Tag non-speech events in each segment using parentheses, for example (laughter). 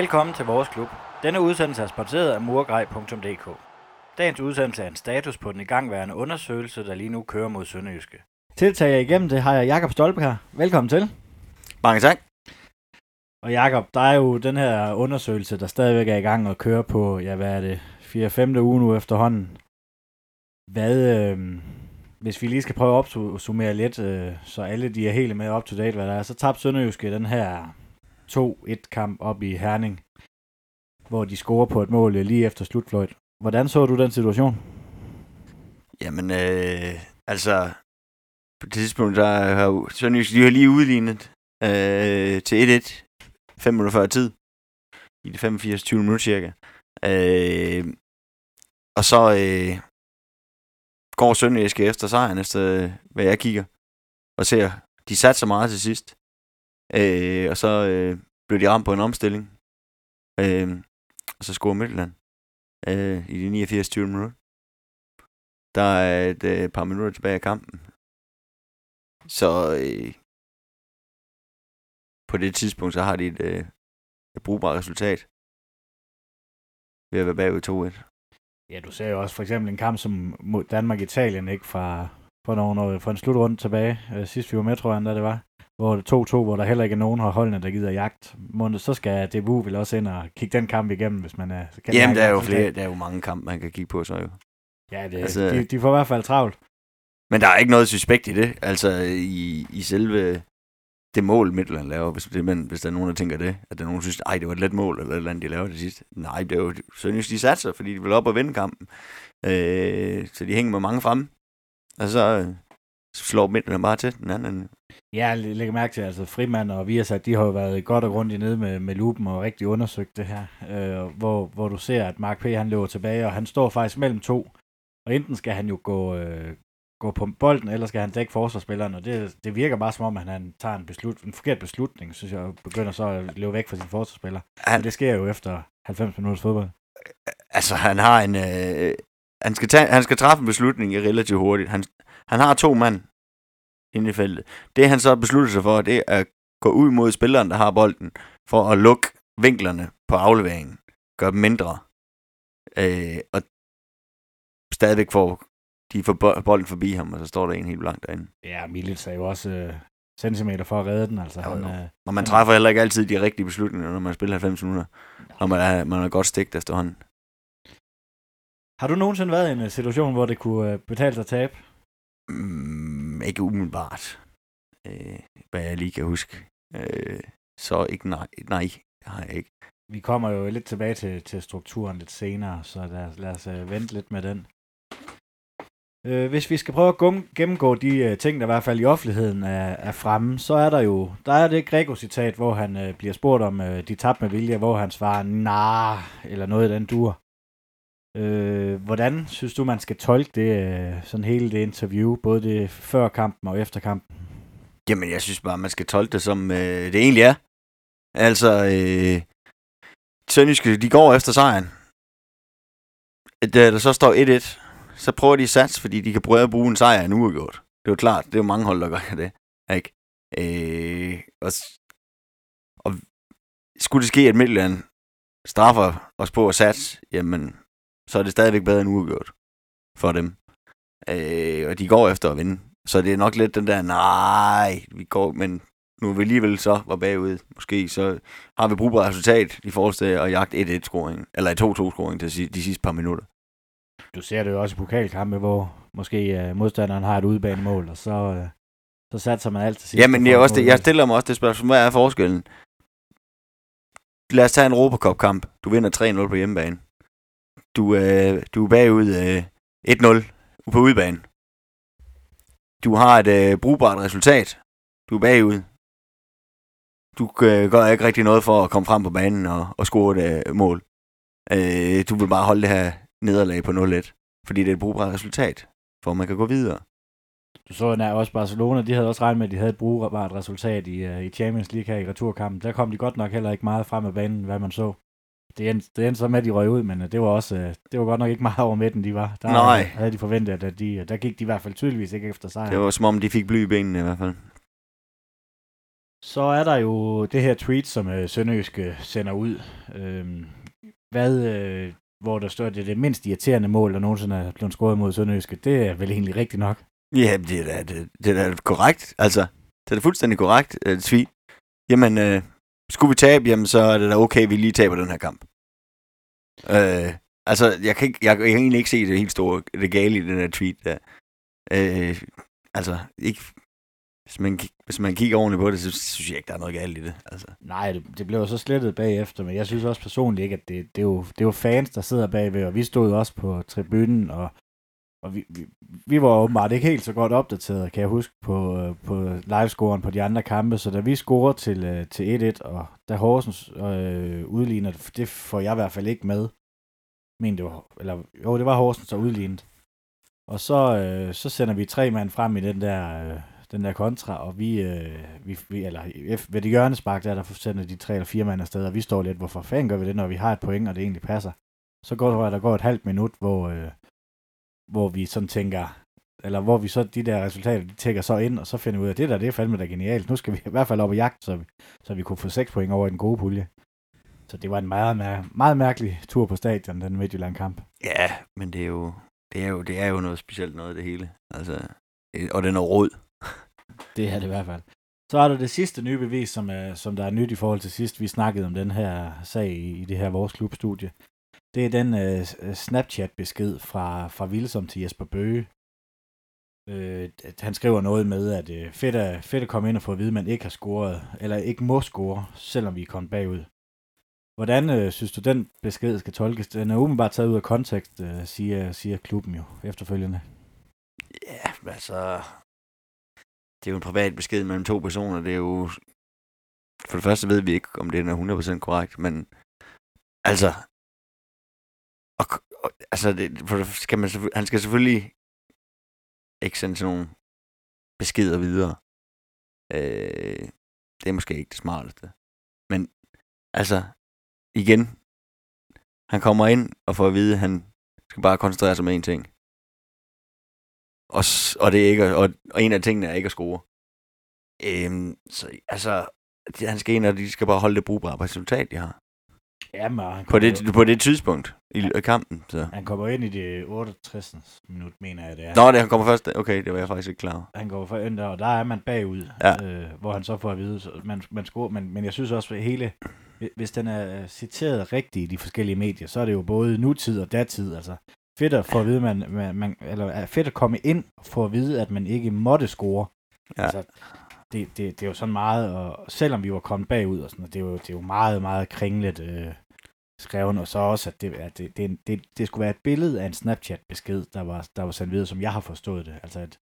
Velkommen til vores klub. Denne udsendelse er sponsoreret af murgrej.dk. Dagens udsendelse er en status på den igangværende undersøgelse, der lige nu kører mod Sønderjyske. Tiltager igennem det har jeg Jakob Stolpe her. Velkommen til. Mange tak. Og Jakob, der er jo den her undersøgelse, der stadigvæk er i gang og kører på, ja hvad er det, 4-5. uge nu efterhånden. Hvad, øh, hvis vi lige skal prøve at opsummere lidt, øh, så alle de er helt med up to date, hvad der er, så tabte Sønderjyske den her 2-1-kamp op i Herning, hvor de scorer på et mål øh, lige efter slutfløjt. Hvordan så du den situation? Jamen, øh, altså, på det tidspunkt, der har Sønderjysk, de har lige udlignet øh, til 1-1, 5 minutter før tid, i det 85-20 minutter cirka. Øh, og så øh, går Sønderjysk efter sejren, efter øh, hvad jeg kigger, og ser, de satte så meget til sidst. Øh, og så øh, blev de ramt på en omstilling. Øh, og så scorer Midtjylland øh, i de 89-20 minutter. Der er et øh, par minutter tilbage af kampen. Så øh, på det tidspunkt, så har de et, øh, et brugbart resultat ved at være bagud 2-1. Ja, du ser jo også for eksempel en kamp som mod Danmark-Italien, ikke fra, for, nogle, øh, for en slutrunde tilbage, øh, sidst vi var med, tror jeg, da det var, hvor det 2-2, hvor der heller ikke er nogen af holdene, der gider jagt. Måned, så skal DBU vel også ind og kigge den kamp igennem, hvis man er... Kan Jamen, der er jo flere, der er jo mange kampe, man kan kigge på, så jo. Ja, det, altså, de, de får i hvert fald travlt. Men der er ikke noget suspekt i det, altså i, i selve det mål, Midtland laver, hvis, det, men, hvis der er nogen, der tænker det, at der er nogen, der synes, ej, det var et let mål, eller et eller andet, de laver det sidste. Nej, det er jo Sønderjysk, de satser, fordi de vil op og vinde kampen. Øh, så de hænger med mange fremme. Og så, så slår Midtland bare til den anden. Ja, lægger mærke til, altså Frimand og Viasat, de har jo været godt og grundigt nede med, med lupen og rigtig undersøgt det her, øh, hvor, hvor du ser, at Mark P. han løber tilbage, og han står faktisk mellem to, og enten skal han jo gå, øh, gå på bolden, eller skal han dække forsvarsspilleren, og det, det virker bare som om, at han tager en, beslut, en forkert beslutning, synes jeg, og begynder så at løbe væk fra sin forsvarsspiller. Han, Men det sker jo efter 90 minutters fodbold. Altså, han har en... Øh, han, skal tage, han skal træffe en beslutning relativt hurtigt. Han, han har to mand inde i feltet. Det han så besluttet sig for, det er at gå ud mod spilleren, der har bolden, for at lukke vinklerne på afleveringen. Gøre dem mindre. Øh, og stadigvæk får de får bolden forbi ham, og så står der en helt blank derinde. Ja, Milic er jo også øh, centimeter for at redde den. Altså, jo, han, øh, og man træffer heller ikke altid de rigtige beslutninger, når man spiller 90 minutter, når man er, man er godt stigt efterhånden. Har du nogensinde været i en øh, situation, hvor det kunne øh, betale sig at tabe? Mm, ikke umiddelbart, øh, hvad jeg lige kan huske. Øh, så ikke nej, nej, det har jeg ikke. Vi kommer jo lidt tilbage til, til strukturen lidt senere, så lad, lad os uh, vente lidt med den. Uh, hvis vi skal prøve at gum, gennemgå de øh, ting, der i hvert fald i offentligheden er, er fremme, så er der jo, der er det Grego-citat, hvor han bliver spurgt om de tabte med vilje, hvor han svarer, nej, eller noget i den dur. Øh, hvordan synes du, man skal tolke det, øh, sådan hele det interview, både det før kampen og efter kampen? Jamen, jeg synes bare, man skal tolke det, som øh, det egentlig er. Altså, øh, Sønderjyske, de går efter sejren. Da der så står 1-1, så prøver de sats, fordi de kan prøve at bruge en sejr en uafgjort. Det er jo klart, det er jo mange hold, der gør (laughs) det. Ikke? Øh, og, og skulle det ske, at Midtjylland straffer os på at sats, jamen, så er det stadigvæk bedre end uafgjort for dem. Øh, og de går efter at vinde. Så det er nok lidt den der, nej, vi går, men nu er vi alligevel så var bagud, måske, så har vi brugbart resultat i forhold til at jagte 1-1-scoring, eller 2-2-scoring til de sidste par minutter. Du ser det jo også i pokalkampe, hvor måske uh, modstanderen har et udbanemål, og så, uh, så satser man alt til sidst. Jamen, jeg, også det, jeg stiller mig også det spørgsmål, hvad er forskellen? Lad os tage en Europacup-kamp. Du vinder 3-0 på hjemmebane. Du, øh, du er bagud øh, 1-0 på udebane. Du har et øh, brugbart resultat. Du er bagud. Du øh, gør ikke rigtig noget for at komme frem på banen og, og score et øh, mål. Øh, du vil bare holde det her nederlag på 0-1, fordi det er et brugbart resultat, for man kan gå videre. Du så nær også Barcelona, de havde også regnet med, at de havde et brugbart resultat i, uh, i Champions League her i returkampen. Der kom de godt nok heller ikke meget frem af banen, hvad man så det endte, det endte så med, at de røg ud, men øh, det var også, øh, det var godt nok ikke meget over midten, de var. Der Nej. havde de forventet, at de, der gik de i hvert fald tydeligvis ikke efter sig. Det var som om, de fik bly i benene i hvert fald. Så er der jo det her tweet, som øh, Sønderjyske sender ud. Øh, hvad, øh, hvor der står, at det er det mindst irriterende mål, der nogensinde er blevet scoret mod Sønderjyske. Det er vel egentlig rigtigt nok. Ja, det er da, det, det er da korrekt. Altså, det er da fuldstændig korrekt, tweet. Jamen, øh, skulle vi tabe, jamen, så er det da okay, vi lige taber den her kamp. Øh, altså, jeg kan, ikke, jeg, jeg kan egentlig ikke se det helt store, det gale i den her tweet der. Øh, altså, ikke, hvis man, hvis man kigger ordentligt på det, så synes jeg ikke, der er noget galt i det. Altså. Nej, det, det blev så slettet bagefter, men jeg synes også personligt ikke, at det, det, er jo, det er jo fans, der sidder bagved, og vi stod også på tribunen, og, og vi, vi, vi var åbenbart ikke helt så godt opdateret, kan jeg huske, på, øh, på livescoren på de andre kampe, så da vi scorer til, øh, til 1-1, og da Horsens øh, udligner, det får jeg i hvert fald ikke med, men det var, eller jo, det var Horsens, der udlignede. Og så, øh, så sender vi tre mand frem i den der, øh, den der kontra, og vi, øh, vi, vi eller ved det hjørnespark, der, der sender de tre eller fire mand afsted, og vi står lidt, hvorfor fanden gør vi det, når vi har et point, og det egentlig passer. Så går der, der går et halvt minut, hvor, øh, hvor vi sådan tænker, eller hvor vi så, de der resultater, de tækker så ind, og så finder vi ud af, det der, det er fandme da genialt. Nu skal vi i hvert fald op og jagt, så vi, så vi kunne få 6 point over i den gode pulje. Så det var en meget, meget, meget mærkelig tur på stadion, den Midtjylland-kamp. Ja, men det er jo, det er jo, det er jo noget specielt noget, det hele. Altså, og den er råd. (laughs) Det er det i hvert fald. Så er der det sidste nye bevis, som, er, som der er nyt i forhold til sidst. Vi snakkede om den her sag i, i det her vores klubstudie. Det er den øh, øh Snapchat-besked fra, fra Vilsom til Jesper Bøge. Øh, han skriver noget med, at øh, fedt, at, fedt at komme ind og få at vide, at man ikke har scoret, eller ikke må score, selvom vi er kommet bagud. Hvordan øh, synes du, den besked skal tolkes? Den er åbenbart taget ud af kontekst, øh, siger, siger klubben jo efterfølgende. Ja, altså... Det er jo en privat besked mellem to personer. Det er jo... For det første ved vi ikke, om det er 100% korrekt, men altså... Altså, det, for skal man, han skal selvfølgelig ikke sende sådan nogle beskeder videre. Øh, det er måske ikke det smarteste. Men altså, igen, han kommer ind og får at vide, at han skal bare koncentrere sig om én ting. Og, og, det er ikke, og, og en af tingene er ikke at score. Øhm, så altså, han skal ind, og de skal bare holde det brugbare resultat, de har. Ja, men på, det, jo... på det tidspunkt i ja. kampen. Så. Han kommer ind i det 68. minut, mener jeg det er. Nå, det han kommer først. Okay, det var jeg faktisk ikke klar over. Han går for ind der, og der er man bagud, ja. øh, hvor han så får at vide, så man, man scorer, men, men jeg synes også, at hele, hvis den er citeret rigtigt i de forskellige medier, så er det jo både nutid og datid. Altså, fedt at få at vide, man, man, man, eller fedt at komme ind og få at vide, at man ikke måtte score. Ja. Altså, det, det, det er jo sådan meget, og selvom vi var kommet bagud, og sådan, det, er jo, det er jo meget, meget kringlet øh, skrevet, og så også, at det, at det, det, det, det skulle være et billede af en Snapchat-besked, der var, der var sendt videre, som jeg har forstået det. Altså, at,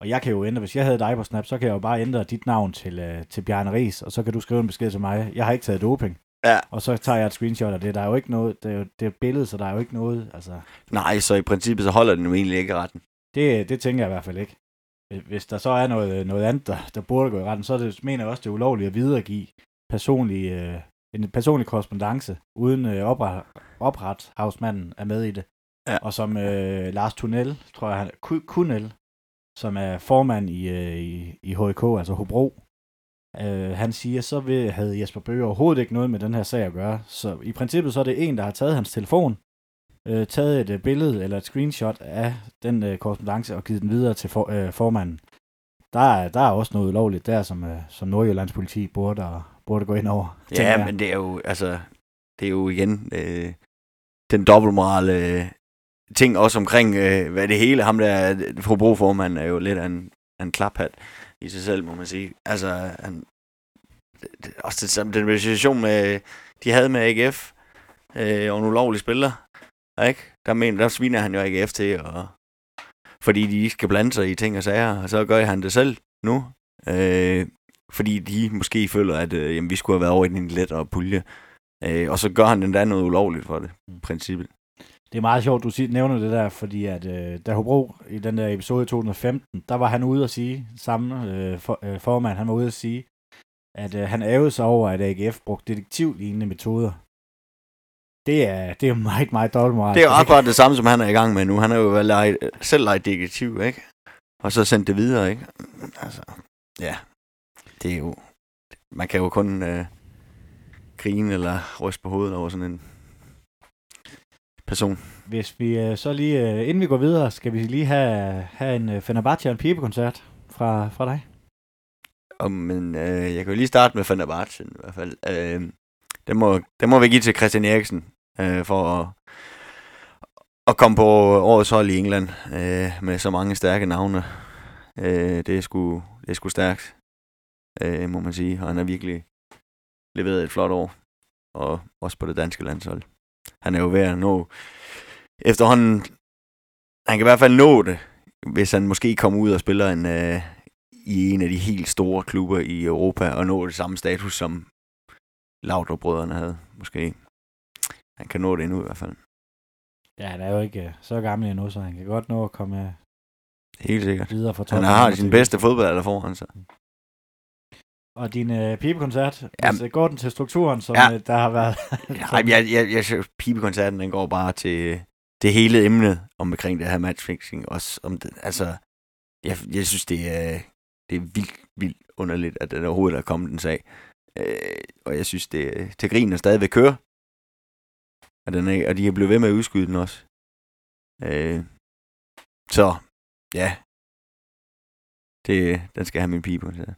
og jeg kan jo ændre, hvis jeg havde dig på Snap, så kan jeg jo bare ændre dit navn til, uh, til Bjarne Ries, og så kan du skrive en besked til mig. Jeg har ikke taget doping. Ja. Og så tager jeg et screenshot af det. Der er jo ikke noget, det er jo det er et billede, så der er jo ikke noget. Altså. Nej, så i princippet så holder den jo egentlig ikke retten. Det, det tænker jeg i hvert fald ikke. Hvis der så er noget, noget andet, der, der burde gå i retten, så det, mener jeg også, det er ulovligt at videregive personlig, øh, en personlig korrespondence, uden øh, opret, oprethavsmanden er med i det. Ja. Og som øh, Lars Tunnel, tror jeg, han, Kunel, som er formand i, øh, i, i HK, altså Hobro, øh, han siger, så vil, havde Jesper Bøge overhovedet ikke noget med den her sag at gøre. Så i princippet så er det en, der har taget hans telefon, øh, taget et øh, billede eller et screenshot af den øh, korrespondence og givet den videre til for, øh, formanden. Der er, der er også noget ulovligt der, som, øh, som Nordjyllands politi burde, burde gå ind over. Ja, jeg. men det er jo, altså, det er jo igen øh, den dobbeltmoral øh, ting også omkring, øh, hvad det hele, ham der, fru formand er jo lidt af en, en klaphat i sig selv, må man sige. Altså, han, det, også det, den situation, med, de havde med AGF, øh, og en ulovlig spiller, ikke? Der, mener, der sviner han jo ikke efter, og, fordi de ikke skal blande sig i ting og sager, og så gør han det selv nu. Øh, fordi de måske føler, at øh, jamen, vi skulle have været over i en lettere pulje. Øh, og så gør han den der noget ulovligt for det, i princippet. Det er meget sjovt, du nævner det der, fordi at øh, da Hobro i den der episode 2015, der var han ude at sige, samme øh, for, øh, formand, han var ude at sige, at øh, han ævede sig over, at AGF brugte detektivlignende metoder. Det er, det er meget, meget dårligt moral. Det er jo akkurat det samme, som han er i gang med nu. Han er jo leget, selv leget detektiv, ikke? Og så sendt det videre, ikke? Altså, ja. Det er jo... man kan jo kun øh, grine eller ryste på hovedet over sådan en person. Hvis vi øh, så lige, øh, inden vi går videre, skal vi lige have, have en øh, Fenerbahce og en pibekoncert fra, fra dig. Og, men øh, jeg kan jo lige starte med Fenerbahce i hvert fald. Øh, det, må, det må vi give til Christian Eriksen øh, for at, at komme på årets hold i England øh, med så mange stærke navne. Øh, det, er sgu, det er sgu stærkt, øh, må man sige. Og han har virkelig leveret et flot år. Og også på det danske landshold. Han er jo ved at nå... Efterhånden... Han kan i hvert fald nå det, hvis han måske kommer ud og spiller en, øh, i en af de helt store klubber i Europa, og nå det samme status, som Laudrup-brødrene havde, måske. Han kan nå det endnu i hvert fald. Ja, han er jo ikke øh, så gammel endnu, så han kan godt nå at komme øh, Helt sikkert. videre fra Han har sin bedste fodbold foran sig. Og din øh, pibekoncert, Jamen. øh, går den til strukturen, som Ja. øh, der har været... (laughs) Ej, jeg, jeg, jeg, jeg, pibekoncerten, den går bare til det hele emne omkring det her matchfixing. Også om det, altså, jeg, jeg synes, det er, det er vildt, vildt underligt, at der overhovedet er kommet en sag. Øh, og jeg synes, det til grin og stadigvæk kører. Og, den er, og de er blevet ved med at udskyde den også. Øh, så, ja. Det, den skal have min pibekoncert.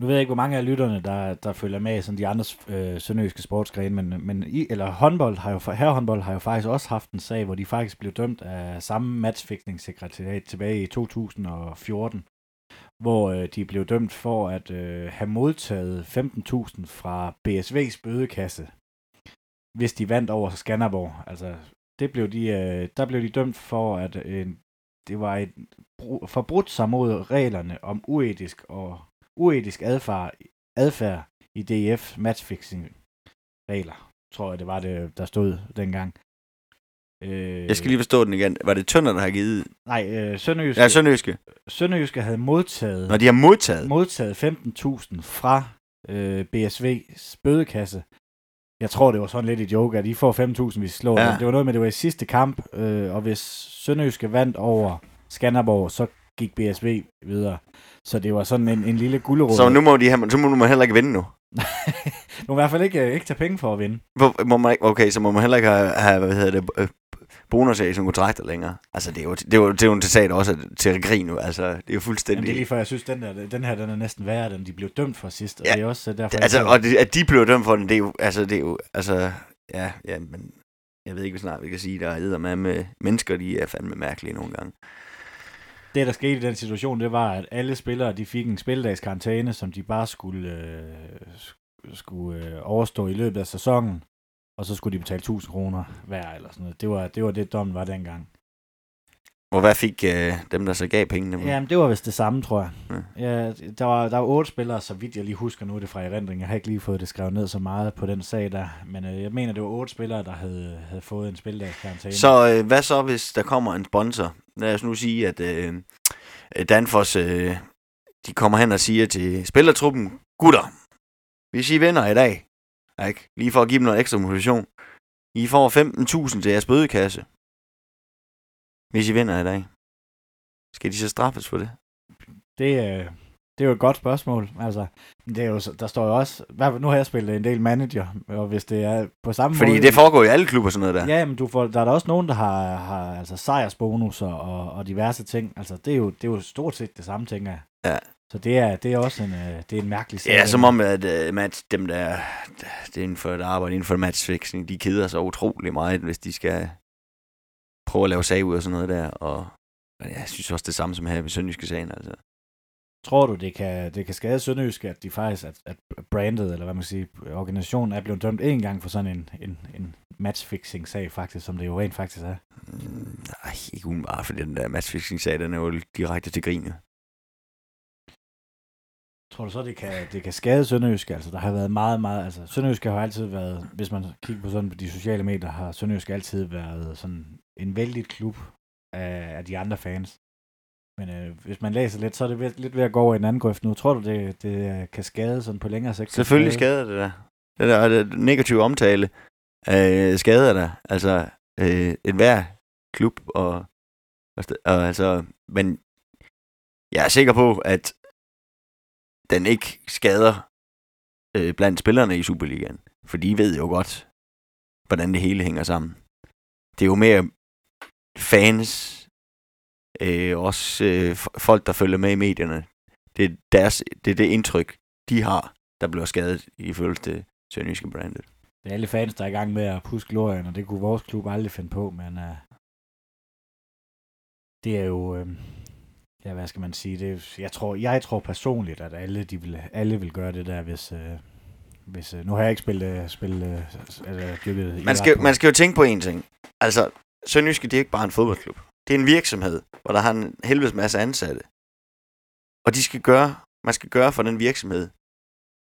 Nu ved jeg ikke, hvor mange af lytterne, der, der følger med i sådan de andre øh, sønderjyske sportsgrene, men, men i, eller håndbold har jo, herrehåndbold har jo faktisk også haft en sag, hvor de faktisk blev dømt af samme matchfixningssekretariat tilbage i 2014, hvor øh, de blev dømt for at øh, have modtaget 15.000 fra BSV's bødekasse, hvis de vandt over Skanderborg. Altså, det blev de, øh, der blev de dømt for, at øh, det var et forbrudt sig mod reglerne om uetisk og uetisk adfærd, adfærd i DF matchfixing regler, tror jeg det var det, der stod dengang. Øh, Jeg skal lige forstå den igen. Var det Tønder, der har givet? Nej, øh, Sønderjyske, Ja, Sønderjyske. Sønderjyske havde modtaget, Når de har modtaget. modtaget 15.000 fra øh, BSV's bødekasse. Jeg tror, det var sådan lidt et joke, at I får 5.000, hvis I slår Ja. ja. Det var noget med, det var i sidste kamp, øh, og hvis Sønderjyske vandt over Skanderborg, så gik BSV videre. Så det var sådan en, en lille gulerod. Så nu må de have, så må man heller ikke vinde nu. du (laughs) må i hvert fald ikke, øh, ikke tage penge for at vinde. Hvor, må man ikke, okay, så må man heller ikke have, have hvad hedder det, bonusser i som kontrakter længere. Altså, det er jo, det er jo, det er jo en sag også til grin nu. Altså, det er jo Jamen, fuldstændig... det er lige for, jeg synes, den, der, den her den er næsten værre, end de blev dømt for sidst. Og Ja, det er også øh, derfor, altså, jeg og det, at de blev dømt for den, det er jo, altså, det er jo, altså, ja, ja, men jeg ved ikke, hvad snart vi kan sige, der er med, med mennesker, de er fandme mærkelige nogle gange. det, der skete i den situation, det var, at alle spillere de fik en spildags som de bare skulle, øh, sk- skulle øh, overstå i løbet af sæsonen. Og så skulle de betale 1000 kroner hver eller sådan noget. Det var det, var det dommen var dengang. Og hvad fik øh, dem, der så gav pengene? Jamen, det var vist det samme, tror jeg. Ja. Ja, der, var, der var otte spillere, så vidt jeg lige husker nu er det fra erindring. Jeg har ikke lige fået det skrevet ned så meget på den sag der. Men øh, jeg mener, det var otte spillere, der havde, havde fået en spildags karantæne. Så øh, hvad så, hvis der kommer en sponsor? Lad os nu sige, at øh, Danfoss, øh, de kommer hen og siger til spillertruppen, gutter, hvis I vinder i dag, ikke? lige for at give dem noget ekstra motivation, I får 15.000 til jeres bødekasse. Hvis I vinder i dag. Skal de så straffes for det? Det, øh, det er jo et godt spørgsmål. Altså, det er jo, der står jo også, hvad, nu har jeg spillet en del manager, og hvis det er på samme Fordi måde... det foregår i alle klubber sådan noget der. Ja, men du får, der er der også nogen, der har, har altså sejrsbonusser og, og diverse ting. Altså, det er, jo, det er jo stort set det samme, tænker jeg. Ja. Så det er, det er også en, øh, det er en mærkelig sag. Ja, som om, at uh, match, dem der, det er inden for et arbejde, inden for matchfixing, de keder sig utrolig meget, hvis de skal prøve at lave sag ud og sådan noget der. Og, og jeg synes også det samme som her ved Sønderjyske sagen. Altså. Tror du, det kan, det kan skade Sønderjysk, at de faktisk, at, at brandet, eller hvad man siger, organisationen er blevet dømt en gang for sådan en, en, en matchfixing-sag faktisk, som det jo rent faktisk er? Mm, nej, ikke umiddelbart, for den der matchfixing-sag, den er jo direkte til grine. Tror du så, det kan, det kan skade Sønderjysk? Altså, der har været meget, meget... Altså, Sønderjysk har altid været... Hvis man kigger på sådan på de sociale medier, har Sønderjysk altid været sådan en vældig klub af, af de andre fans. Men øh, hvis man læser lidt, så er det ved, lidt ved at gå over i en anden grøft nu. Tror du, det, det kan skade sådan på længere sigt? Selvfølgelig skader det da. Det der det negative omtale øh, skader der. Altså, øh, en hver klub og, og, og altså, men jeg er sikker på, at den ikke skader øh, blandt spillerne i Superligaen. For de ved jo godt, hvordan det hele hænger sammen. Det er jo mere fans, øh, også øh, folk, der følger med i medierne. Det er, deres, det er det indtryk, de har, der bliver skadet i det Sønderjyske brandet. Det er alle fans, der er i gang med at puske glorien, og det kunne vores klub aldrig finde på, men uh, det er jo, Øh, ja, hvad skal man sige, det jeg, tror, jeg tror personligt, at alle, de vil, alle vil gøre det der, hvis, uh, hvis uh, nu har jeg ikke spillet, spillet uh, altså, dyrket man skal, man skal jo tænke på en ting. Altså, Sønderjyske, det er ikke bare en fodboldklub. Det er en virksomhed, hvor der har en helvedes masse ansatte. Og de skal gøre, man skal gøre for den virksomhed,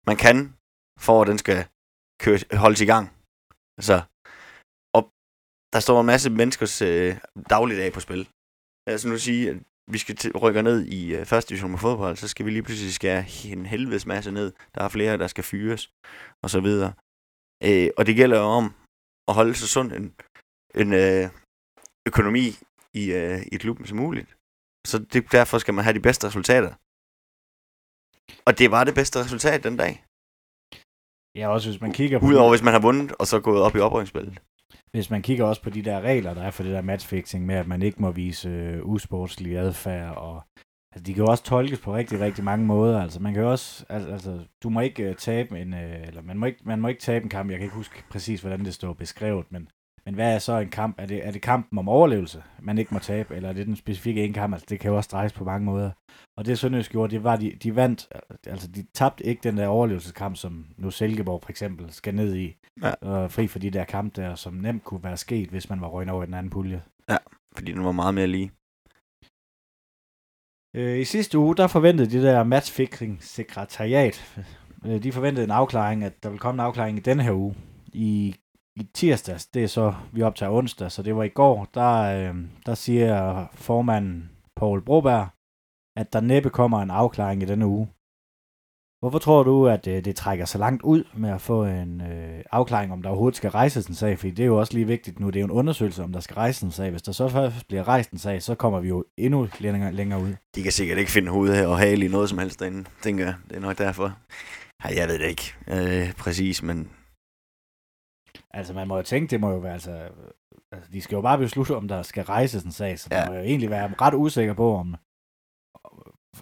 man kan, for at den skal køre, holdes i gang. Altså, og der står en masse menneskers øh, dagligdag på spil. Altså nu sige, at vi skal rykke ned i øh, første division med fodbold, så skal vi lige pludselig skære en helvedes masse ned. Der er flere, der skal fyres, og så videre. Øh, og det gælder jo om at holde så sund en, en øh, økonomi i, øh, i klubben som muligt. Så det, derfor skal man have de bedste resultater. Og det var det bedste resultat den dag. Ja, også hvis man kigger på... Udover hvis man har vundet, og så gået op i oprykningsspillet. Hvis man kigger også på de der regler, der er for det der matchfixing med, at man ikke må vise øh, usportslig adfærd, og altså, de kan jo også tolkes på rigtig, rigtig mange måder. Altså, man kan jo også, altså, altså du må ikke øh, tabe en, øh, eller man må, ikke, man må ikke tabe en kamp, jeg kan ikke huske præcis, hvordan det står beskrevet, men men hvad er så en kamp? Er det, er det kampen om overlevelse, man ikke må tabe, eller er det den specifikke en kamp? Altså, det kan jo også drejes på mange måder. Og det Sønderjysk gjorde, det var, de, de vandt, altså de tabte ikke den der overlevelseskamp, som nu Silkeborg for eksempel skal ned i, ja. og fri for de der kamp der, som nemt kunne være sket, hvis man var røgnet over i den anden pulje. Ja, fordi den var meget mere lige. Øh, I sidste uge, der forventede de der matchfixing sekretariat, øh, de forventede en afklaring, at der vil komme en afklaring i denne her uge. I i tirsdags, det er så, vi optager onsdag, så det var i går, der, øh, der siger formanden Paul Broberg, at der næppe kommer en afklaring i denne uge. Hvorfor tror du, at øh, det trækker så langt ud med at få en øh, afklaring, om der overhovedet skal rejses en sag? Fordi det er jo også lige vigtigt nu. Det er jo en undersøgelse, om der skal rejses en sag. Hvis der så først bliver rejst en sag, så kommer vi jo endnu længere, længere ud. De kan sikkert ikke finde hovedet og hale i noget som helst derinde, tænker jeg. Det er nok derfor. Ja, jeg ved det ikke øh, præcis, men Altså, man må jo tænke, det må jo være, altså, altså de skal jo bare beslutte, om der skal rejses en sag, så ja. man må jo egentlig være ret usikker på, om,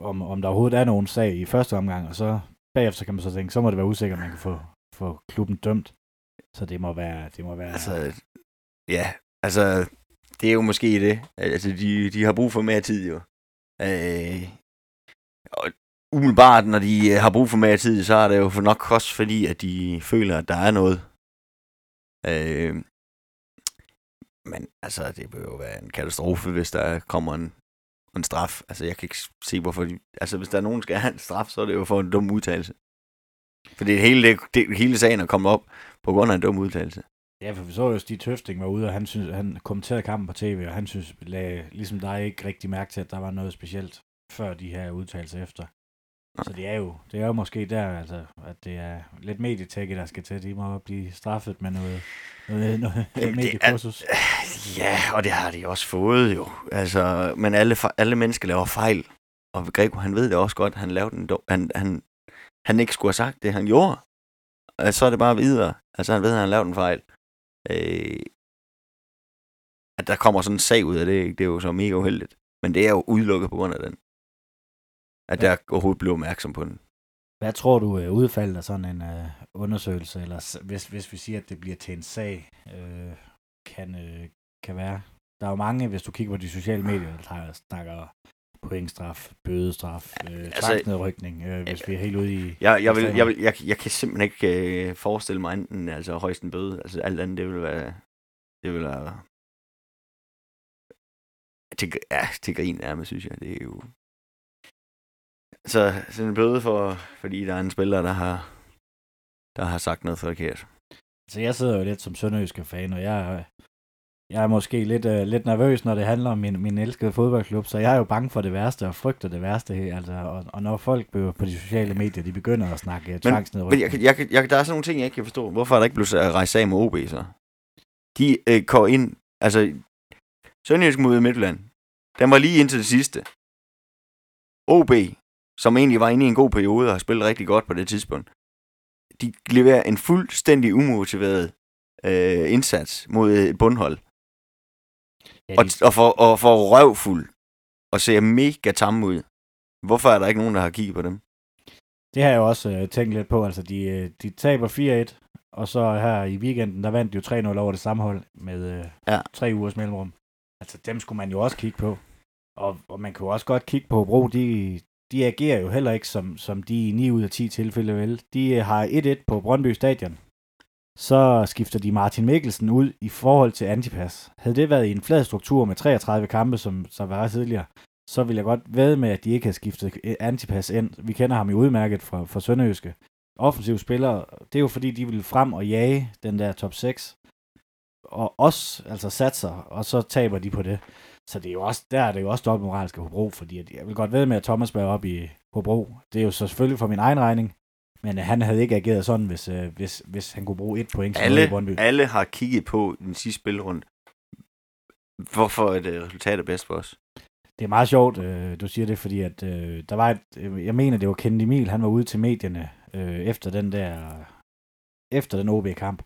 om, om der overhovedet er nogen sag i første omgang, og så bagefter kan man så tænke, så må det være usikkert, at man kan få, få klubben dømt. Så det må være... Det må være... Altså, ja, altså, det er jo måske det. Altså, de, de har brug for mere tid, jo. Øh, og umiddelbart, når de har brug for mere tid, så er det jo for nok også fordi, at de føler, at der er noget Øh, men altså, det vil jo være en katastrofe, hvis der kommer en, en straf. Altså, jeg kan ikke se, hvorfor... De, altså, hvis der er nogen, der skal have en straf, så er det jo for en dum udtalelse. For det hele, det, det, hele sagen er kommet op på grund af en dum udtalelse. Ja, for vi så jo, Stig Tøfting var ude, og han, synes, han kommenterede kampen på tv, og han synes, lagde, ligesom dig, ikke rigtig mærke til, at der var noget specielt før de her udtalelser efter. Så det er jo, det er jo måske der, altså, at det er lidt medietække, der skal til. De må blive straffet med noget, noget, noget, mediekursus. Ja, og det har de også fået jo. Altså, men alle, alle mennesker laver fejl. Og Grego, han ved det også godt. Han lavede en han, han, han ikke skulle have sagt det, han gjorde. Og så er det bare videre. Altså, han ved, at han lavede en fejl. Øh, at der kommer sådan en sag ud af det, det er jo så mega uheldigt. Men det er jo udelukket på grund af den at ja. jeg overhovedet blev opmærksom på den. Hvad tror du uh, udfaldet af sådan en uh, undersøgelse, eller hvis, hvis vi siger, at det bliver til en sag, uh, kan, uh, kan være? Der er jo mange, hvis du kigger på de sociale medier, der snakker pointstraf, bødestraf, øh, altså, tvangsnedrykning, øh, hvis øh, vi er helt ude i... Jeg, jeg, vil, jeg, vil, jeg, jeg kan simpelthen ikke øh, forestille mig enten altså, højst en bøde. Altså alt andet, det vil være... Det vil være... Til, ja, til grin nærmest, synes jeg. Det er jo... Så sådan en bøde for, fordi der er en spiller, der har, der har sagt noget forkert. Så jeg sidder jo lidt som sønderjyske fan, og jeg, jeg er måske lidt, uh, lidt nervøs, når det handler om min, min elskede fodboldklub, så jeg er jo bange for det værste og frygter det værste her. Altså, og, og når folk på de sociale medier, de begynder at snakke men, tvangsnedrykning. Men jeg, jeg, jeg, der er sådan nogle ting, jeg ikke kan forstå. Hvorfor er der ikke blevet rejst sag med OB så? De øh, går ind, altså Sønderjysk mod Midtjylland, den var lige indtil det sidste. OB som egentlig var inde i en god periode og har spillet rigtig godt på det tidspunkt, de leverer en fuldstændig umotiveret øh, indsats mod et bundhold. Ja, Og, de, og, for, og for røvfuld. Og ser mega tamme ud. Hvorfor er der ikke nogen, der har kigget på dem? det har jeg jo også øh, tænkt lidt på. Altså, de, øh, de taber 4-1, og så her i weekenden, der vandt de jo 3-0 over det samme hold med øh, Ja. tre ugers mellemrum. Altså, dem skulle man jo også kigge på. Og, og man kan jo også godt kigge på Hobro, de, de agerer jo heller ikke, som, som de i 9 ud af 10 tilfælde vel. De øh, har 1-1 på Brøndby Stadion. Så skifter de Martin Mikkelsen ud i forhold til Antipas. Havde det været i en flad struktur med 33 kampe, som, som var tidligere, så vil jeg godt ved med, at de ikke har skiftet øh, Antipas ind. Vi kender ham jo udmærket fra, fra Sønderjyske. Offensive spillere, det er jo fordi, de vil frem og jage den der top 6. Og også altså satser, og så taber de på det. Så det er jo også, der er det jo også dobbeltmoralsk af Hobro, fordi jeg vil godt ved med, at Thomas var op i Hobro. Det er jo så selvfølgelig for min egen regning, men øh, han havde ikke ageret sådan, hvis, øh, hvis, hvis han kunne bruge et point. Alle, alle har kigget på den sidste spilrunde. Hvorfor et øh, resultat er bedst for os? Det er meget sjovt, øh, du siger det, fordi at øh, der var et, øh, jeg mener, det var Kennedy Emil, han var ude til medierne øh, efter den der, efter den OB-kamp,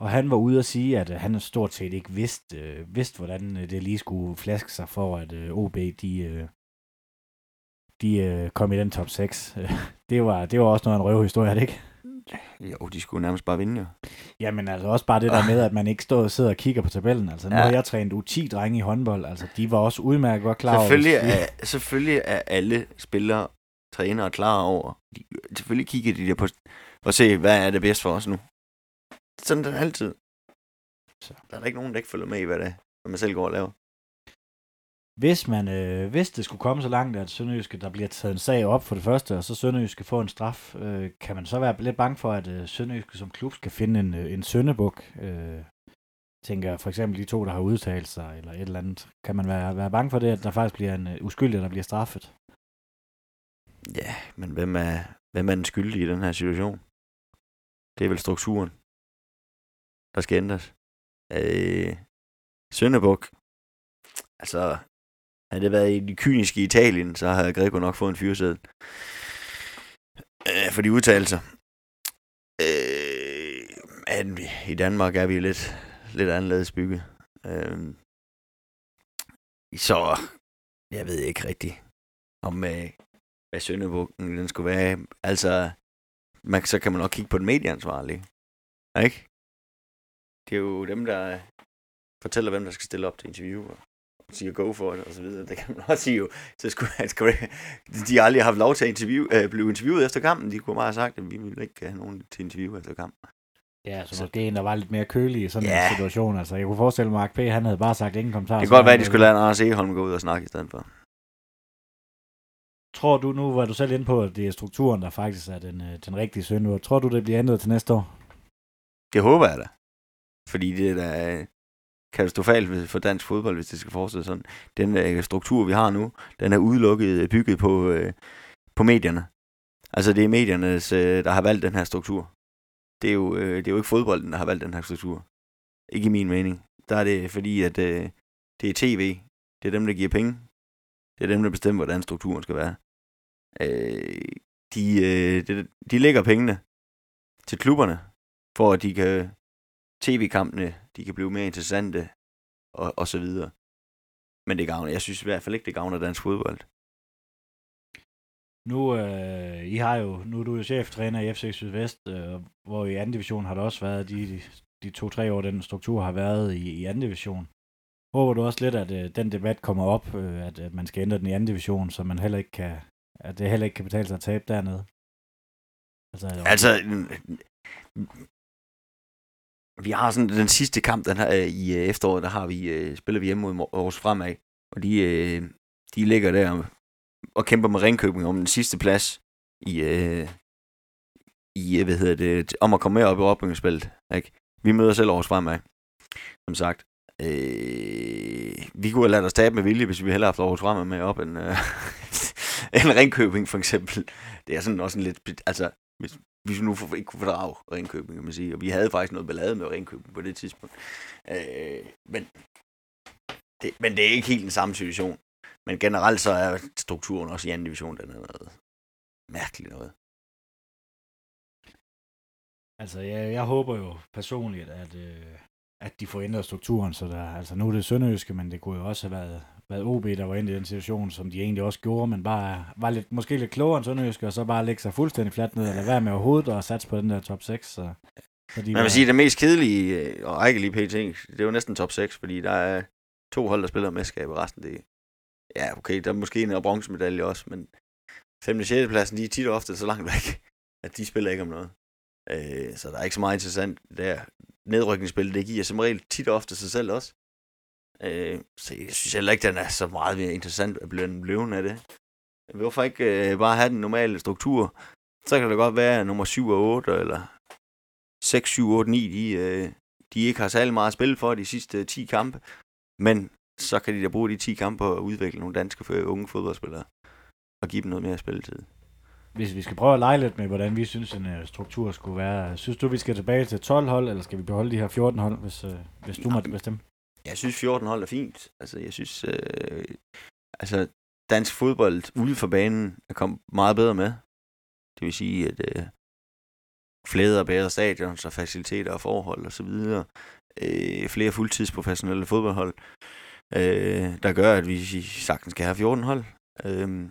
og han var ude at sige, at øh, han stort set ikke vidste, øh, vidste hvordan øh, det lige skulle flaske sig for, at øh, OB, de, øh, de øh, kom i den top 6. (laughs) det, var, det var også noget af en røvhistorie, er det ikke? Jo, de skulle nærmest bare vinde, jo. Jamen altså også bare det der med, at man ikke står og sidder og kigger på tabellen. Altså nu Ja. har jeg trænet U10-drenge i håndbold, altså de var også udmærket godt klar over, Selvfølgelig hvis de- er, selvfølgelig er alle spillere, trænere klar over. De, selvfølgelig kigger de der på og se, hvad er det bedst for os nu. Sådan er det altid. Så. Der er der ikke nogen, der ikke følger med i, hvad det er, hvad man selv går og laver. Hvis, man, øh, hvis det skulle komme så langt, at Sønderjyske, der bliver taget en sag op for det første, og så Sønderjyske får en straf, øh, kan man så være lidt bange for, at øh, Sønderjyske som klub skal finde en, øh, en søndebuk? Øh, tænker for eksempel de to, der har udtalt sig, eller et eller andet. Kan man være, være bange for det, at der faktisk bliver en øh, uskyldig, der bliver straffet? Ja, men hvem er, hvem er den skyldige i den her situation? Det er vel strukturen, der skal ændres. Øh, Sønderbuk. Altså, havde det været i de kyniske Italien, så havde Greco nok fået en fyrsæde. Øh, for de udtalelser. Øh, men i Danmark er vi lidt, lidt anderledes bygget. Øh, så jeg ved ikke rigtigt, om øh, hvad Sønderbukken den skulle være. Altså, man, så kan man nok kigge på den medieansvarlige. Ikke? Det er jo dem, der fortæller, hvem der skal stille op til interview, og siger go for det, og så videre. Det kan man også sige jo. Så skulle, skulle det, de har aldrig haft lov til at interview, øh, blive interviewet efter kampen. De kunne bare have sagt, at vi ville ikke have nogen til interview efter kampen. Ja, så måske en, der var lidt mere kølig i sådan Ja. en situation. Altså, jeg kunne forestille mig, at P. han havde bare sagt ingen kommentar. Det så kan godt være, at de skulle lade Anders Eholm gå ud og snakke i stedet for. Tror du, nu var du selv inde på, at det er strukturen, der faktisk er den, øh, den rigtige sønderjord. Tror du, det bliver ændret til næste år? Det håber jeg da. Fordi det er da øh, katastrofalt ved- for dansk fodbold, hvis det skal fortsætte sådan. Den øh, struktur, vi har nu, den er udelukket øh, bygget på, øh, på medierne. Altså det er mediernes, øh, der har valgt den her struktur. Det er, jo, øh, det er jo ikke fodbolden, der har valgt den her struktur. Ikke i min mening. Der er det fordi, at øh, det er tv. Det er dem, der giver penge. Det er dem, der bestemmer, hvordan strukturen skal være. Øh, de, øh, de, de lægger pengene til klubberne, for at de kan tv-kampene, de kan blive mere interessante, og, og så videre. Men det gavner, jeg synes i hvert fald ikke, det gavner dansk fodbold. Nu, øh, I har jo, nu er du jo cheftræner i FC Sydvest, øh, hvor i anden division har der også været, de, de, to-tre år, den struktur har været i, i anden division. Håber du også lidt, at øh, den debat kommer op, øh, at, at man skal ændre den i anden division, så man heller ikke kan, at det heller ikke kan betale sig at tabe dernede? Altså, Altså, vi har sådan den sidste kamp, den her øh, i øh, efteråret, der har vi, øh, spiller vi hjemme mod Aarhus Fremad, og de, øh, de ligger der og kæmper med Ringkøbing om den sidste plads i, øh, i øh, hvad hedder det, om at komme med op i opbygningsspillet. Ikke? Vi møder selv Aarhus Fremad, som sagt. Øh, vi kunne have ladet os tabe med vilje, hvis vi hellere haft Aarhus Fremad med op end, øh, (laughs) end Ringkøbing for eksempel. Det er sådan også en lidt, altså, hvis vi nu for, ikke kunne fordrage Ringkøbing, kan man sige. Og vi havde faktisk noget ballade med Ringkøbing på det tidspunkt. Øh, men, det, men det er ikke helt den samme situation. Men generelt så er strukturen også i anden division, den er noget mærkeligt noget. Altså, jeg, jeg håber jo personligt, at, øh, at de får ændret strukturen, så der, altså nu er det Sønderjyske, men det kunne jo også have været, været OB, der var inde i den situation, som de egentlig også gjorde, men bare var lidt, måske lidt klogere end Sønderjyske, og så bare lægge sig fuldstændig fladt ned, eller være med overhovedet og satse på den der top 6. Så, de Man vil sige, at det mest kedelige øh, og rækkelige PT, det er jo næsten top 6, fordi der er to hold, der spiller mesterskab, og resten det Ja, okay, der er måske en bronzemedalje også, men 5. og 6. pladsen, de er tit og ofte så langt væk, at de spiller ikke om noget. Øh, så der er ikke så meget interessant der. Nedrykningsspil, det giver som regel tit og ofte sig selv også. Øh, så jeg synes heller ikke, den er så meget mere interessant at blive løven af det. Hvorfor ikke øh, bare have den normale struktur? Så kan det godt være, at nummer 7 og 8, eller 6, 7, 8, 9, de, øh, de ikke har særlig meget at spille for de sidste 10 kampe. Men så kan de da bruge de 10 kampe at udvikle nogle danske unge fodboldspillere og give dem noget mere spilletid. Hvis vi skal prøve at lege lidt med, hvordan vi synes, en uh, struktur skulle være. Synes du, vi skal tilbage til 12 hold, eller skal vi beholde de her 14 hold, hvis, uh, hvis du måtte bestemme? Jeg synes, 14 hold er fint. Altså, jeg synes, øh, altså, dansk fodbold ude for banen er kommet meget bedre med. Det vil sige, at øh, flere og bedre stadions og faciliteter og forhold osv. Øh, flere fuldtidsprofessionelle fodboldhold øh, der gør, at vi sagtens skal have 14 hold. Øh,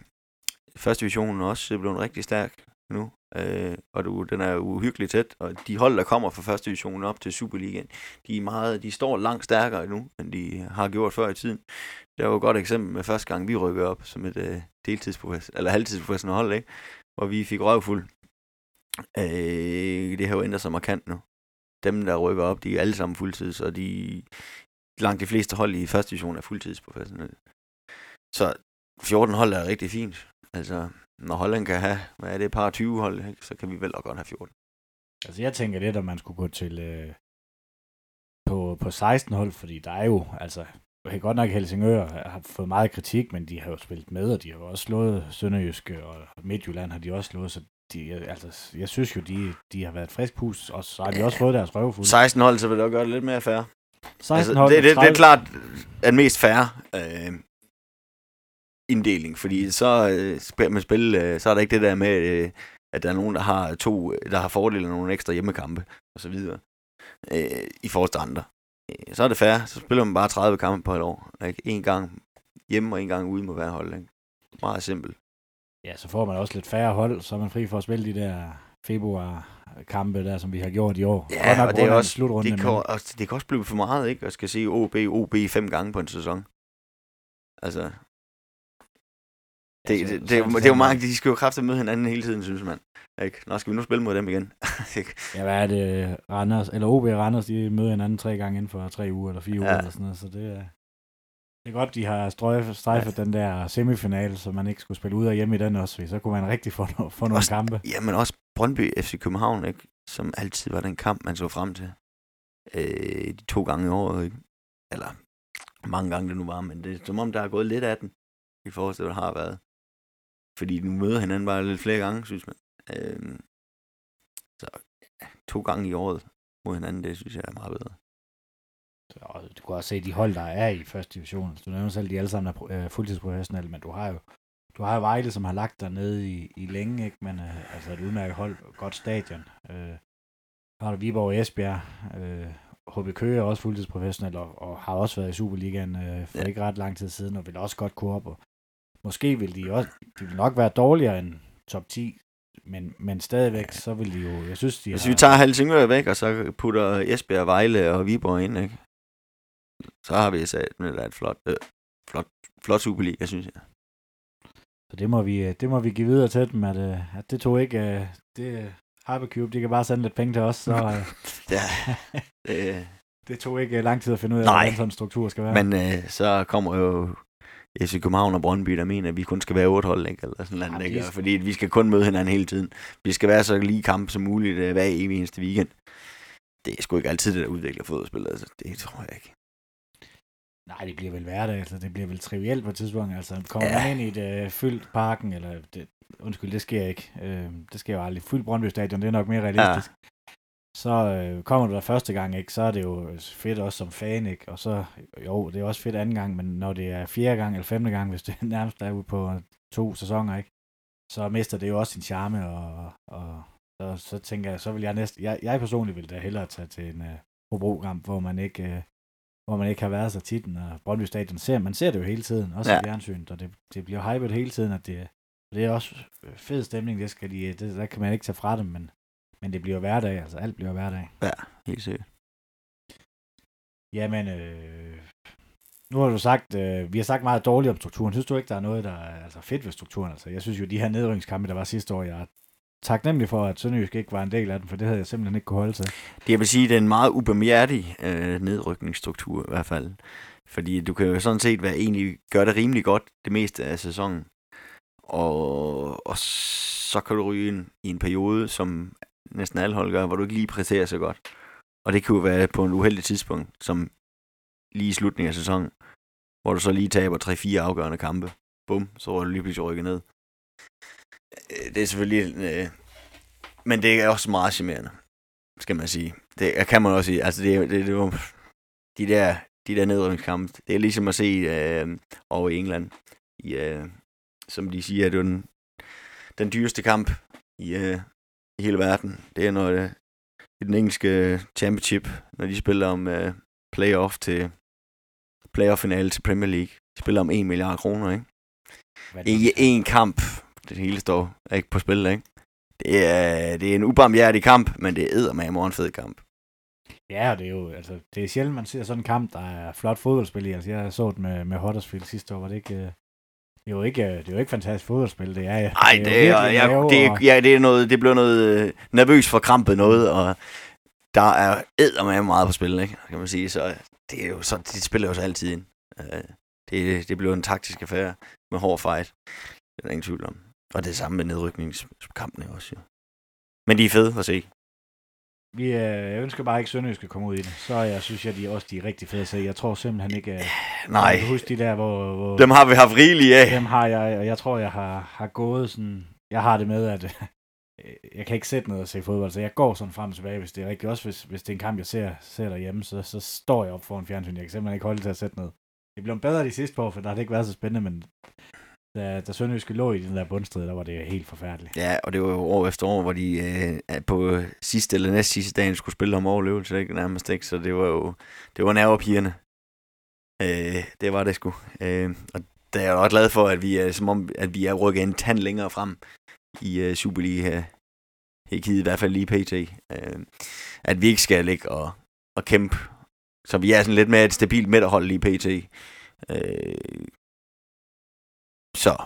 første divisionen er også blevet rigtig stærk nu, øh, og du, den er uhyggeligt tæt, og de hold, der kommer fra første division op til Superligaen, de, er meget, de står langt stærkere nu, end de har gjort før i tiden. Det var et godt eksempel med første gang, vi rykkede op som et øh, deltidsprofessionelt, eller halvtidsprofessionelt hold, ikke? hvor vi fik røvfuld. Øh, det har jo ændret sig markant nu. Dem, der rykker op, de er alle sammen fuldtids, og de, langt de fleste hold i første division er fuldtidsprofessionelle. Så 14 hold er rigtig fint. Altså, når Holland kan have, hvad er det, et par 20 hold, ikke, så kan vi vel også godt have 14. Altså, jeg tænker lidt, at man skulle gå til øh, på, på 16 hold, fordi der er jo, altså, jeg kan godt nok Helsingør har fået meget kritik, men de har jo spillet med, og de har jo også slået Sønderjyske, og Midtjylland har de også slået, så de, altså, jeg synes jo, de, de har været frisk pus, og så har de også fået deres røvfuld. 16 hold, så vil det også gøre det lidt mere fair. 16 altså, hold det, det, det er klart den mest færre øh, inddeling, fordi så øh, med spil, øh, så er der ikke det der med, øh, at der er nogen, der har to, der har fordele af nogle ekstra hjemmekampe, og så videre, øh, i forhold til andre. Øh, så er det fair, så spiller man bare 30 kampe på et år. Ikke? En gang hjemme og en gang ude må være hold. Ikke? Meget simpelt. Ja, så får man også lidt færre hold, så er man fri for at spille de der februar kampe der, som vi har gjort i år. Ja, og, og det, er også, slutrunde, det, kan, men... også, det kan også blive for meget, ikke? At skal se OB, OB fem gange på en sæson. Altså, det, det, det, det, det, er jo mange, de skal jo kraftigt møde hinanden hele tiden, synes man. Ikke? Nå, skal vi nu spille mod dem igen? (laughs) ja, hvad er det? Randers, eller OB og Randers, de møder hinanden tre gange inden for tre uger eller fire ja. uger eller sådan noget, så det er... Det er godt, de har strøjfet, strejfet ja. den der semifinal, så man ikke skulle spille ud og hjemme i den også, så kunne man rigtig få, no- få nogle også, kampe. Ja, men også Brøndby FC København, ikke? som altid var den kamp, man så frem til. Øh, de to gange i året, ikke? eller mange gange det nu var, men det er som om, der er gået lidt af den, i forhold til, hvad der har været. Fordi nu møder hinanden bare lidt flere gange, synes man. Øh, så ja, to gange i året mod hinanden, det synes jeg er meget bedre. Og du kan også se de hold, der er i første division. Du nævner selv, de alle sammen er øh, fuldtidsprofessionelle, men du har jo du har jo Vejle, som har lagt der nede i, i længe, ikke? men uh, altså et udmærket hold, godt stadion. Uh, har du Viborg og Esbjerg. Uh, HB Køge er også fuldtidsprofessionel og, og har også været i Superligaen uh, for ja. ikke ret lang tid siden, og vil også godt kunne op. Og måske vil de også, de vil nok være dårligere end top 10, men, men stadigvæk, så vil de jo, jeg synes, de Hvis har... vi tager Helsingør væk, og så putter Esbjerg, Vejle og Viborg ind, ikke? så har vi sat med et flot, øh, flot, flot Superliga, synes jeg. Så det må vi, øh, det må vi give videre til dem, at, øh, at det tog ikke, øh, det Hypercube, de kan bare sende lidt penge til os, så (laughs) ja, (laughs) det, det tog ikke lang tid at finde ud af, hvordan sådan en struktur skal være. Men øh, så kommer jo FC København og Brøndby, der mener, at vi kun skal være otte hold, ikke? Eller sådan noget, ikke? Fordi vi skal kun møde hinanden hele tiden. Vi skal være så lige kamp som muligt hver evig eneste weekend. Det er sgu ikke altid det, der udvikler fodboldspillet. Altså, det tror jeg ikke. Nej, det bliver vel hverdag, altså det bliver vel trivielt på et tidspunkt. Altså kommer ja. man ind i et øh, fyldt parken, eller det, undskyld, det sker ikke. Øh, det sker jo aldrig. Fyldt Brøndby Stadion, det er nok mere realistisk. Ja. Så øh, kommer du der første gang, ikke, så er det jo fedt også som fan, ikke? Og så, jo, det er også fedt anden gang, men når det er fjerde gang eller femte gang, (laughs) hvis det nærmest er ude på to sæsoner, ikke? Så mister det jo også sin charme, og, og så, så tænker jeg, så vil jeg næsten, jeg, jeg personligt vil da hellere tage til en uh, Hobro-kamp, hvor man ikke, uh, hvor man ikke har været så tit, og Brøndby Stadion ser, man ser det jo hele tiden, også ja. i fjernsynet, og det, det bliver hypet hele tiden, at det, det er også fed stemning, det skal de, det, der kan man ikke tage fra dem, men, men det bliver hverdag, altså alt bliver hverdag. Ja, helt sikkert. Jamen, øh, nu har du sagt, øh, vi har sagt meget dårligt om strukturen. Synes du ikke, der er noget, der er altså, fedt ved strukturen? Altså, jeg synes jo, de her nedrykningskampe, der var sidste år, jeg er taknemmelig for, at Sønderjysk ikke var en del af den, for det havde jeg simpelthen ikke kunne holde til. Det jeg vil sige, det er en meget ubemærdig øh, nedrykningsstruktur i hvert fald. Fordi du kan jo sådan set være egentlig gøre det rimelig godt det meste af sæsonen. Og, og så kan du ryge ind i en periode, som næsten alle hold gør, hvor du ikke lige præsterer så godt. Og det kan jo være på en uheldig tidspunkt, som lige i slutningen af sæsonen, hvor du så lige taber 3-4 afgørende kampe. Bum, så er du lige pludselig rykket ned. Øh, det er selvfølgelig... Øh, men det er også meget charmerende, skal man sige. Det kan man også sige. Altså, det, det, det, var, de der, de der nedrykningskampe, det er ligesom at se øh, over i England, i, øh, som de siger, det var den, den dyreste kamp i, øh, i hele verden. Det er når det, i den engelske championship, når de spiller om øh, playoff til playoff-finale til Premier League. De spiller om 1 milliard kroner, ikke? Ikke en kamp. Det hele står ikke på spil, ikke? Det er, det er en ubarmhjertig kamp, men det er med en fed kamp. Ja, det er jo, altså, det er sjældent, man ser sådan en kamp, der er flot fodboldspil i. Altså, jeg så det med, med Huddersfield sidste år, var det ikke... Øh, det er jo ikke, det er jo ikke fantastisk fodboldspil, det er Nej, det, det, er, ja, det, og... ja, det er noget, det bliver noget øh, nervøs for krampet noget, og der er med meget på spil, ikke? kan man sige. Så det, er jo så, de spiller jo så altid ind. Det, det bliver en taktisk affære med hård fight. Det er der ingen tvivl om. Og det samme med nedrykningskampene også, jo. Men de er fede at se. Vi, øh, jeg ønsker bare ikke, at Sønderjysk skal komme ud i det. Så jeg synes jeg, de også de er rigtig fede at se. Jeg tror simpelthen ikke... Øh, Nej. Jeg huske de der, hvor, hvor... Dem har vi haft rigeligt af. Dem har jeg, og jeg tror, jeg har, har gået sådan... Jeg har det med, at (laughs) øh, jeg kan ikke sætte noget og se fodbold, så jeg går sådan frem og tilbage, hvis det er rigtigt. Også hvis, hvis det er en kamp, jeg ser, ser derhjemme, så, så står jeg op foran fjernsyn. Jeg kan simpelthen ikke holde til at sætte noget. Det blev bedre de sidste år, for der har det ikke været så spændende, men da, da Sønderjyske lå i den der bundstrid, der var det helt forfærdeligt. Ja, og det var jo år efter år, hvor de øh, på sidste eller næst sidste dagen skulle spille om overlevelse, ikke? nærmest ikke, så det var jo det var nervepigerne. Øh, det var det sgu. Øh, og der er jeg også glad for, at vi er, som om, at vi er rykket en tand længere frem i øh, Superliga. Ikke i hvert fald lige pt. Øh, at vi ikke skal ligge og, og kæmpe. Så vi er sådan lidt mere et stabilt midterhold lige pt. Øh, så,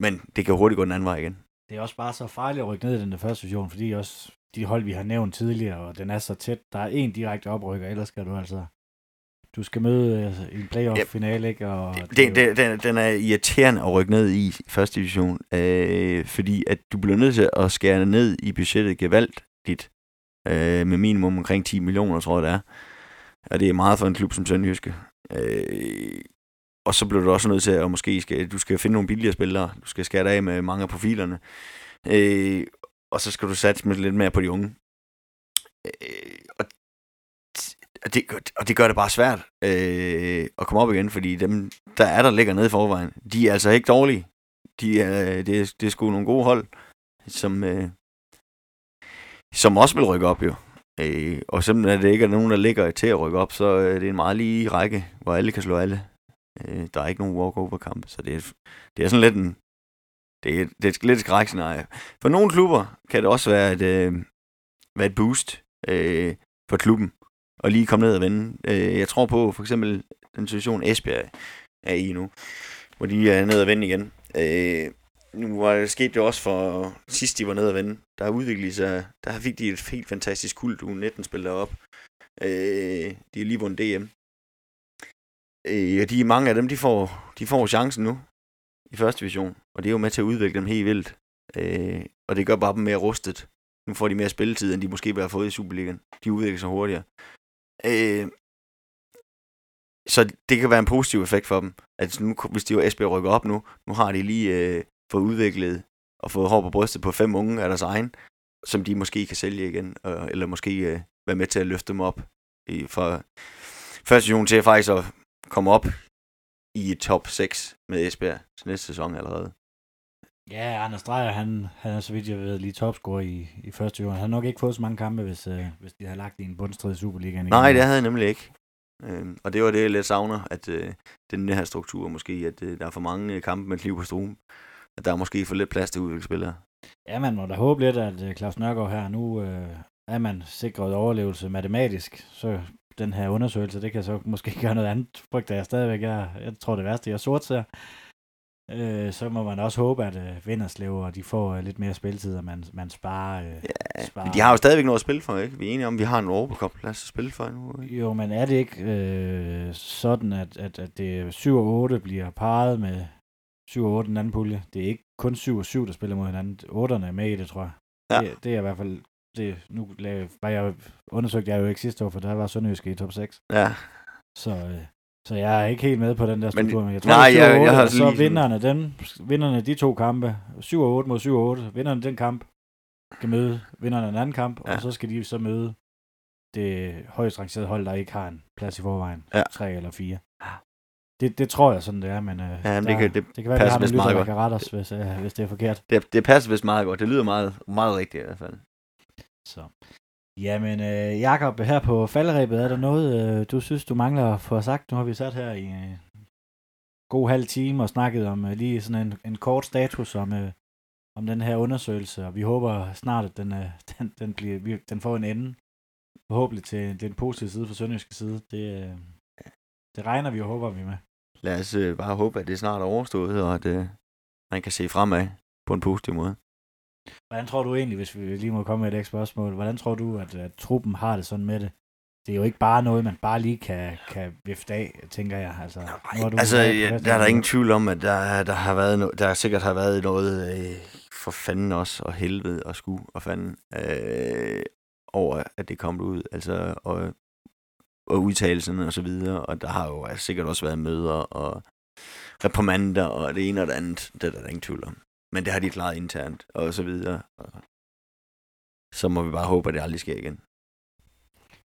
men det kan hurtigt gå den anden vej igen. Det er også bare så farligt at rykke ned i den der første division, fordi også de hold, vi har nævnt tidligere, og den er så tæt. Der er en direkte oprykker, ellers skal du altså... Du skal møde altså, en playoff-finale, ikke? Og det, det, det, den, den er irriterende at rykke ned i første division, øh, fordi at du bliver nødt til at skære ned i budgettet gevaldt dit, øh, med minimum omkring 10 millioner, tror jeg det er. Og det er meget for en klub som Sønderjyske. Øh, og så bliver du også nødt til at måske skal, du skal finde nogle billigere spillere. Du skal skære af med mange af profilerne. Øh, og så skal du satse med lidt mere på de unge. Øh, og, det, og det gør det bare svært øh, at komme op igen, fordi dem, der er der ligger nede i forvejen, de er altså ikke dårlige. De er, det, er, det er sgu nogle gode hold, som, øh, som også vil rykke op jo. Øh, og simpelthen at det ikke er nogen, der ligger til at rykke op, så øh, det er en meget lige række, hvor alle kan slå alle. Øh, der er ikke nogen walkover-kamp, så det er, det er sådan lidt en... Det er, det er lidt et skrækscenarie. For nogle klubber kan det også være et, øh, være et boost øh, for klubben, og lige komme ned og vende. Øh, jeg tror på for eksempel den situation Esbjerg er i nu, hvor de er ned og vende igen. Øh, nu var det sket jo også for sidst de var nede og vende. Der har udviklet sig, der fik de et helt fantastisk kult u 19 spiller op. Øh, de har lige vundet DM. Øh, og de, mange af dem, de får, de får chancen nu i første division, og det er jo med til at udvikle dem helt vildt. Øh, og det gør bare dem mere rustet. Nu får de mere spilletid, end de måske ville have fået i Superligaen. De udvikler sig hurtigere. Øh, så det kan være en positiv effekt for dem. At nu, hvis de jo SB rykker op nu, nu har de lige øh, fået udviklet og fået hår på brystet på fem unge af deres egen, som de måske kan sælge igen, øh, eller måske øh, være med til at løfte dem op i, fra første division til faktisk at komme op i top 6 med Esbjerg til næste sæson allerede. Ja, Anders Dreyer, han, han er så vidt jeg ved lige topscorer i, i første år. Han har nok ikke fået så mange kampe, hvis, øh, hvis de har lagt i en bundstrid i Superligaen. igen. Nej, det havde jeg nemlig ikke. Øh, og det var det, jeg lidt savner, at øh, den her struktur måske, at øh, der er for mange øh, kampe med kniv på struen. At der er måske for lidt plads til udviklingsspillere. Ja, man må da håbe lidt, at øh, Claus Nørgaard her, nu øh, er man sikret overlevelse matematisk, så den her undersøgelse, det kan så måske gøre noget andet, frygter jeg stadigvæk. Jeg, jeg tror det værste, jeg sort ser. Øh, så må man også håbe, at øh, Vinderslev og de får øh, lidt mere spilletid, og man, man sparer, øh, Ja, sparer... men de har jo stadigvæk noget at spille for, ikke? Vi er enige om, vi har en overbekomplads at spille for nu. Ikke? Jo, men er det ikke øh, sådan, at, at, at det 7 og 8 bliver parret med 7 og 8 den anden pulje? Det er ikke kun 7 og 7, der spiller mod hinanden. 8'erne er med i det, tror jeg. Ja. Det, det er i hvert fald... Det, nu var jeg undersøgte jeg jo ikke sidste år, for der var Sønderjysk i top 6. Ja, Så, øh, så jeg er ikke helt med på den der struktur, men, jeg tror, nej, det 7 jeg- og 8, jeg har så lige vinderne, den, vinderne de to kampe, 7 og 8 mod 7 og 8, vinderne den kamp, skal møde vinderne af en anden kamp, ja. Og så skal de så møde det højst rangerede hold, der ikke har en plads i forvejen. Ja. Tre eller fire. Det, det tror jeg sådan, det er, men øh, Ja, men det der, kan- det det kan være, at vi har nogle lytter, der kan rette os, hvis, øh, hvis det er forkert. det, det passer vist meget godt. Det lyder meget, meget rigtigt i hvert fald. Så. Jamen, øh, Jakob, her på faldrebet, er der noget, øh, du synes, du mangler at få sagt? Nu har vi sat her i øh, god halv time og snakket om øh, lige sådan en, en kort status om, øh, om den her undersøgelse, og vi håber snart, at den, øh, (laughs) den, den, bliver, vi, den får en ende. Forhåbentlig til den positive side for Sønderjyske side. Det, øh, det regner vi og håber vi med. Lad os øh, bare håbe, at det snart er overstået, og at øh, man kan se fremad på en positiv måde. Hvordan tror du egentlig, hvis vi lige må komme med et ekstra spørgsmål, hvordan tror du, at, at truppen har det sådan med det? Det er jo ikke bare noget, man bare lige kan, kan vifte af, tænker jeg. Altså, har du altså, ja, der er der ingen tvivl om, at der, der har været no, der sikkert har været noget øh, for fanden også, og helvede og sku og fanden, øh, over at det kom ud, altså, og, og udtalelserne og så videre, og der har jo altså, sikkert også været møder og reprimander og det ene og det andet, det er der ingen tvivl om. Men det har de klaret internt, og så videre. Så må vi bare håbe, at det aldrig sker igen.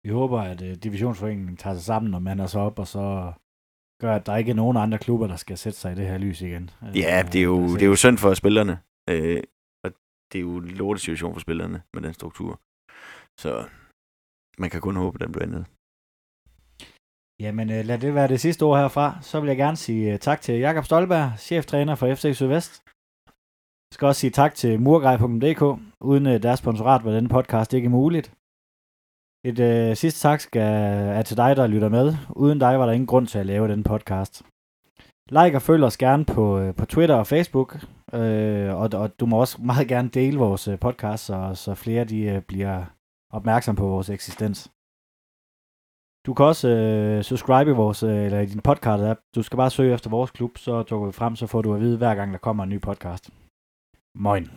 Vi håber, at uh, divisionsforeningen tager sig sammen og mander sig op, og så gør, at der ikke er nogen andre klubber, der skal sætte sig i det her lys igen. Ja, Øh, det er jo, altså, det er jo synd for spillerne. Øh, og det er jo en lortet situation for spillerne med den struktur. Så man kan kun håbe, at den bliver ændret. Jamen, uh, lad det være det sidste ord herfra. Så vil jeg gerne sige tak til Jakob Stolberg, cheftræner for FC Sydvest. Jeg skal også sige tak til murgrej.dk. Uden øh, deres sponsorat var denne podcast ikke muligt. Et øh, sidste tak skal, er til dig, der lytter med. Uden dig var der ingen grund til at lave den podcast. Like og følg os gerne på, øh, på Twitter og Facebook. Øh, og, og du må også (laughs) meget gerne dele vores øh, podcast, så, så flere de øh, bliver opmærksom på vores eksistens. Du kan også øh, subscribe i vores øh, eller i din podcast app. Du skal bare søge efter vores klub, så dukker vi frem, så får du at vide hver gang der kommer en ny podcast. Moin.